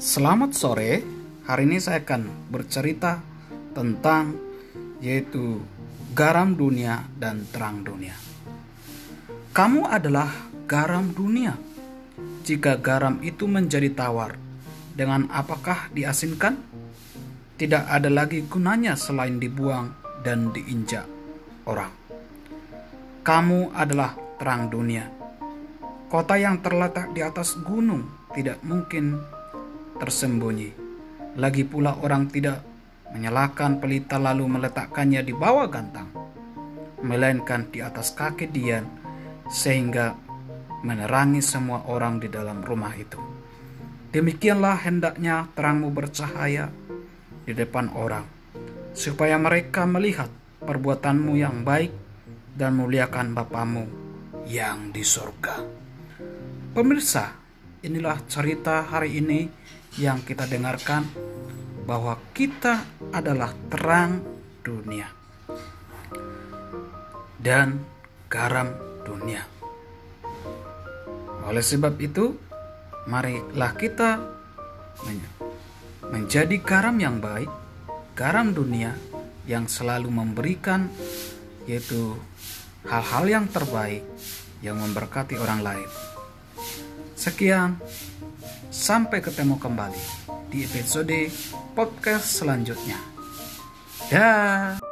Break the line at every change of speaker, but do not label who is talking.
Selamat sore. Hari ini saya akan bercerita tentang yaitu garam dunia dan terang dunia. Kamu adalah garam dunia. Jika garam itu menjadi tawar, dengan apakah diasinkan? Tidak ada lagi gunanya selain dibuang dan diinjak orang. Kamu adalah terang dunia. Kota yang terletak di atas gunung tidak mungkin tersembunyi. Lagi pula orang tidak menyalakan pelita lalu meletakkannya di bawah gantang, melainkan di atas kaki Dian sehingga menerangi semua orang di dalam rumah itu. Demikianlah hendaknya terangmu bercahaya di depan orang, supaya mereka melihat perbuatanmu yang baik dan muliakan Bapamu yang di surga. Pemirsa, inilah cerita hari ini yang kita dengarkan bahwa kita adalah terang dunia dan garam dunia. Oleh sebab itu, marilah kita menjadi garam yang baik, garam dunia yang selalu memberikan yaitu hal-hal yang terbaik yang memberkati orang lain. Sekian, sampai ketemu kembali di episode podcast selanjutnya. Dah.